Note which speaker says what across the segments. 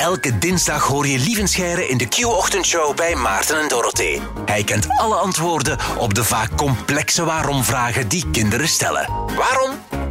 Speaker 1: Elke dinsdag hoor je Lievenscheiren in de Q-ochtendshow bij Maarten en Dorothee. Hij kent alle antwoorden op de vaak complexe waarom-vragen die kinderen stellen. Waarom?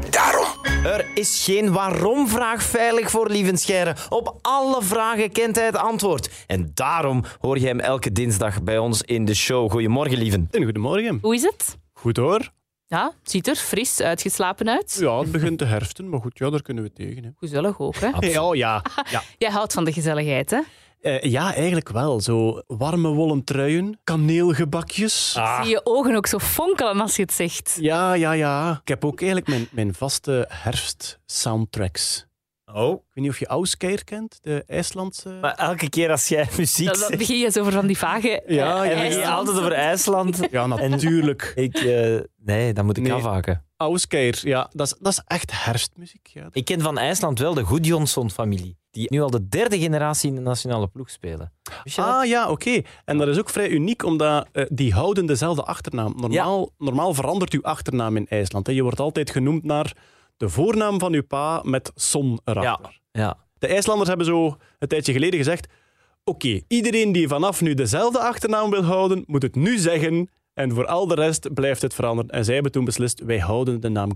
Speaker 1: Daarom.
Speaker 2: Er is geen waarom-vraag veilig voor Lievenscheiren. Op alle vragen kent hij het antwoord. En daarom hoor je hem elke dinsdag bij ons in de show. Goedemorgen, Lieven.
Speaker 3: En goedemorgen.
Speaker 4: Hoe is het?
Speaker 3: Goed hoor.
Speaker 4: Ja, het ziet er fris uitgeslapen uit.
Speaker 3: Ja, het begint te herfsten, maar goed, ja, daar kunnen we tegen. Hè.
Speaker 4: Gezellig ook, hè?
Speaker 3: Ja, ja. ja.
Speaker 4: Jij houdt van de gezelligheid, hè?
Speaker 3: Eh, ja, eigenlijk wel. Zo warme wollen truien, kaneelgebakjes.
Speaker 4: Zie je ogen ook zo fonkelen als je het zegt.
Speaker 3: Ja, ja, ja. Ik heb ook eigenlijk mijn, mijn vaste herfst-soundtracks.
Speaker 2: Oh.
Speaker 3: Ik weet niet of je Auskeir kent, de IJslandse...
Speaker 2: Maar elke keer als jij muziek
Speaker 4: Dan, begin je zo over van die vage...
Speaker 3: Ja,
Speaker 2: altijd over IJsland.
Speaker 3: Ja, natuurlijk.
Speaker 2: Ik, eh, nee, dat moet ik
Speaker 3: Nee.
Speaker 2: afhaken.
Speaker 3: Auskeir, ja, dat is, dat is echt herfstmuziek. Ja.
Speaker 2: Ik ken van IJsland wel de Goedjonsson-familie, die nu al de derde generatie in de nationale ploeg spelen.
Speaker 3: Ah ja, oké. En dat is ook vrij uniek, omdat eh, die houden dezelfde achternaam. Normaal, normaal verandert uw achternaam in IJsland. Hè. Je wordt altijd genoemd naar de voornaam van uw pa met son erachter.
Speaker 2: Ja.
Speaker 3: De IJslanders hebben zo een tijdje geleden gezegd: Oké, iedereen die vanaf nu dezelfde achternaam wil houden, moet het nu zeggen. En voor al de rest blijft het veranderen. En zij hebben toen beslist: wij houden de naam.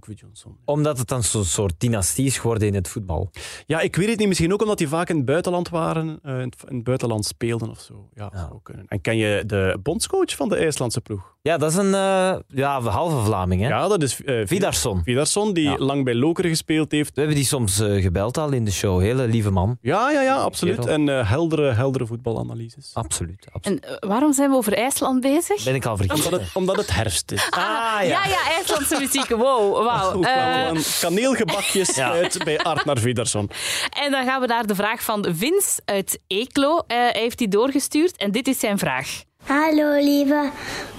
Speaker 2: Omdat het dan zo'n soort dynastie is geworden in het voetbal.
Speaker 3: Ja, ik weet het niet. Misschien ook omdat die vaak in het buitenland waren, eh, in het- buitenland speelden of zo. Ja, zou kunnen. En ken je de bondscoach van de IJslandse ploeg?
Speaker 2: Ja, dat is een eh, ja, halve Vlaming, hè?
Speaker 3: Ja, dat is eh
Speaker 2: Vidarsson.
Speaker 3: Vidarsson, die
Speaker 2: Ja.
Speaker 3: lang bij Lokeren gespeeld heeft.
Speaker 2: We hebben die soms eh, gebeld al in de show. Hele lieve man.
Speaker 3: Ja, ja, ja, absoluut. En eh, heldere, heldere voetbalanalyses.
Speaker 2: Absoluut. absoluut.
Speaker 4: En waarom zijn we over IJsland bezig?
Speaker 2: Ben ik al vergeten.
Speaker 3: Omdat, het, omdat het herfst is.
Speaker 2: Ah,
Speaker 4: ja, ja, IJslandse muziek. Wow, wauw.
Speaker 3: Oeh,
Speaker 4: Eh,
Speaker 3: kaneelgebakjes
Speaker 2: Ja.
Speaker 3: uit bij Artnar Vidarsson.
Speaker 4: en dan gaan we naar de vraag van Vince uit Eeklo. Eh, hij heeft die doorgestuurd en dit is zijn vraag.
Speaker 5: Hallo lieve,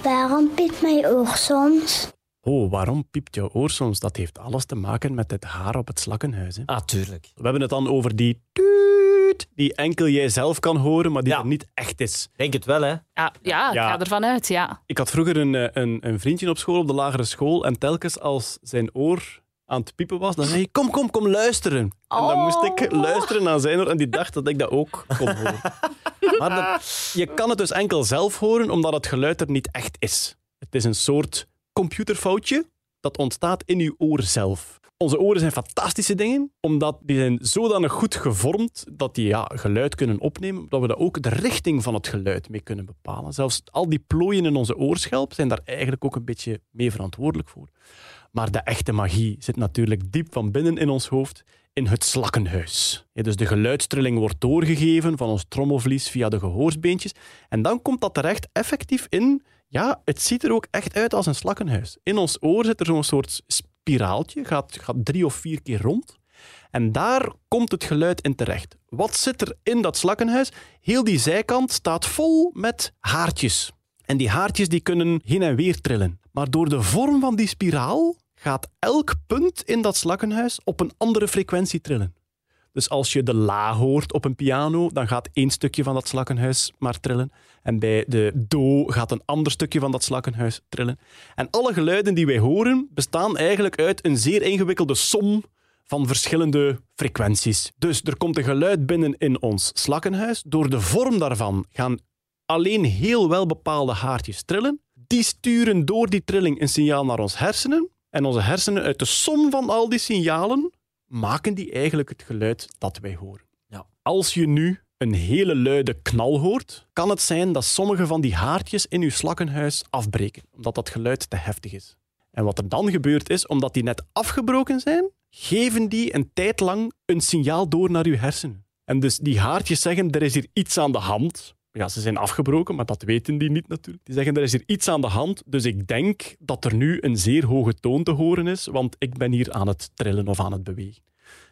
Speaker 5: waarom piept mijn oor soms?
Speaker 3: Oh, waarom piept jouw oor soms? Dat heeft alles te maken met het haar op het slakkenhuis. Hè.
Speaker 2: Ah, tuurlijk.
Speaker 3: We hebben het dan over die die enkel jij zelf kan horen, maar die
Speaker 2: Ja.
Speaker 3: er niet echt is.
Speaker 2: Denk het wel, hè?
Speaker 4: Ja, ja ik
Speaker 3: Ja.
Speaker 4: ga ervan uit, ja.
Speaker 3: Ik had vroeger een, eh, een, een vriendje op school, op de lagere school, en telkens als zijn oor aan het piepen was, dan zei hij, kom, kom, kom luisteren. En dan moest ik
Speaker 4: Oh.
Speaker 3: luisteren naar zijn oor en die dacht dat ik dat ook kon horen. Maar dat- je kan het dus enkel zelf horen, omdat het geluid er niet echt is. Het is een soort computerfoutje dat ontstaat in uw oor zelf. Onze oren zijn fantastische dingen, omdat die zijn zodanig goed gevormd dat die ja, geluid kunnen opnemen, dat we daar ook de richting van het geluid mee kunnen bepalen. Zelfs al die plooien in onze oorschelp zijn daar eigenlijk ook een beetje mee verantwoordelijk voor. Maar de echte magie zit natuurlijk diep van binnen in ons hoofd, in het slakkenhuis. Ja, dus de geluidstrilling wordt doorgegeven van ons trommelvlies via de gehoorsbeentjes. En dan komt dat terecht effectief in... Ja, het ziet er ook echt uit als een slakkenhuis. In ons oor zit er zo'n soort spiraaltje, gaat, gaat drie of vier keer rond. En daar komt het geluid in terecht. Wat zit er in dat slakkenhuis? Heel die zijkant staat vol met haartjes. En die haartjes die kunnen heen en weer trillen. Maar door de vorm van die spiraal gaat elk punt in dat slakkenhuis op een andere frequentie trillen. Dus als je de la hoort op een piano, dan gaat één stukje van dat slakkenhuis maar trillen. En bij de do gaat een ander stukje van dat slakkenhuis trillen. En alle geluiden die wij horen, bestaan eigenlijk uit een zeer ingewikkelde som van verschillende frequenties. Dus er komt een geluid binnen in ons slakkenhuis. Door de vorm daarvan gaan alleen heel wel bepaalde haartjes trillen. Die sturen door die trilling een signaal naar ons hersenen. En onze hersenen, uit de som van al die signalen, maken die eigenlijk het geluid dat wij horen.
Speaker 2: Ja.
Speaker 3: Als je nu een hele luide knal hoort, kan het zijn dat sommige van die haartjes in uw slakkenhuis afbreken, omdat dat geluid te heftig is. En wat er dan gebeurt is, omdat die net afgebroken zijn, geven die een tijd lang een signaal door naar uw hersenen. En dus die haartjes zeggen, er is hier iets aan de hand. Ja, ze zijn afgebroken, maar dat weten die niet natuurlijk. Die zeggen, er is hier iets aan de hand, dus ik denk dat er nu een zeer hoge toon te horen is, want ik ben hier aan het trillen of aan het bewegen.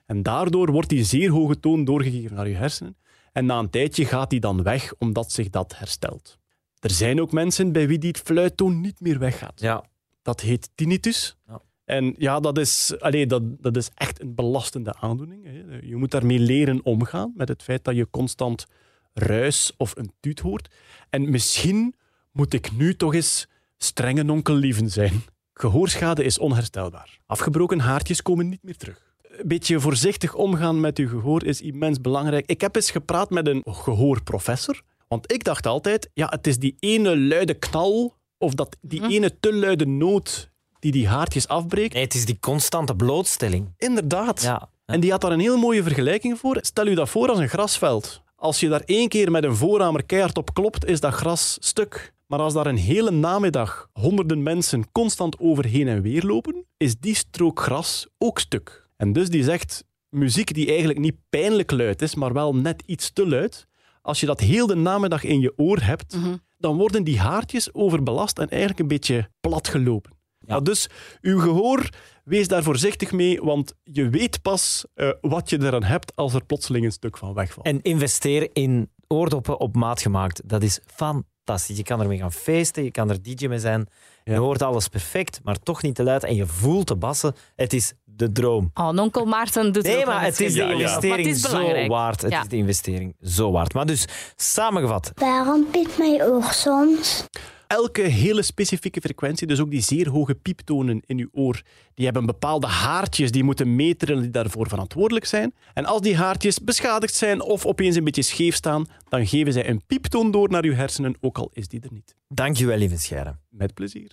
Speaker 3: En daardoor wordt die zeer hoge toon doorgegeven naar je hersenen. En na een tijdje gaat die dan weg, omdat zich dat herstelt. Er zijn ook mensen bij wie die fluittoon niet meer weggaat.
Speaker 2: Ja.
Speaker 3: Dat heet tinnitus.
Speaker 2: Ja.
Speaker 3: En ja, dat is, allee, dat, dat is echt een belastende aandoening. Je moet daarmee leren omgaan met het feit dat je constant ruis of een tuut hoort. En misschien moet ik nu toch eens strenge onkel Lieven zijn. Gehoorschade is onherstelbaar. Afgebroken haartjes komen niet meer terug. een beetje voorzichtig omgaan met uw gehoor is immens belangrijk. Ik heb eens gepraat met een gehoorprofessor. Want ik dacht altijd, ja, het is die ene luide knal of dat, die
Speaker 4: Mhm.
Speaker 3: ene te luide noot die die haartjes afbreekt.
Speaker 2: Nee, het is die constante blootstelling.
Speaker 3: Inderdaad.
Speaker 2: Ja.
Speaker 3: En die had daar een heel mooie vergelijking voor. Stel u dat voor als een grasveld. Als je daar één keer met een voorhamer keihard op klopt, is dat gras stuk. Maar als daar een hele namiddag honderden mensen constant overheen en weer lopen, is die strook gras ook stuk. En dus die zegt, muziek die eigenlijk niet pijnlijk luid is, maar wel net iets te luid, als je dat heel de namiddag in je oor hebt, dan worden die haartjes overbelast en eigenlijk een beetje platgelopen. Ja. dus uw gehoor, wees daar voorzichtig mee, want je weet pas eh, wat je eraan hebt als er plotseling een stuk van wegvalt.
Speaker 2: En investeer in oordoppen op maat gemaakt. Dat is fantastisch. Je kan ermee gaan feesten, je kan er DJ mee zijn. Je hoort alles perfect, maar toch niet te luid. En je voelt de bassen. Het is de droom.
Speaker 4: Oh, nonkel Maarten doet
Speaker 2: Nee, maar het is de
Speaker 3: Ja, ja.
Speaker 4: Maar
Speaker 2: investering
Speaker 4: het is
Speaker 2: zo waard. Het
Speaker 4: Ja.
Speaker 2: is de investering zo waard. Maar dus, samengevat.
Speaker 5: Waarom piet mijn oor soms?
Speaker 3: Elke hele specifieke frequentie, dus ook die zeer hoge pieptonen in uw oor, die hebben bepaalde haartjes die moeten meteren die daarvoor verantwoordelijk zijn. En als die haartjes beschadigd zijn of opeens een beetje scheef staan, dan geven zij een pieptoon door naar uw hersenen, ook al is die er niet.
Speaker 2: Dankjewel, lieve Scheire.
Speaker 3: Met plezier.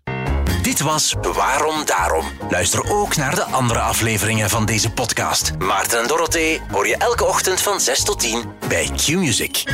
Speaker 1: Dit was Waarom Daarom. Luister ook naar de andere afleveringen van deze podcast. Maarten en Dorothee hoor je elke ochtend van 6 tot 10 bij Q-Music.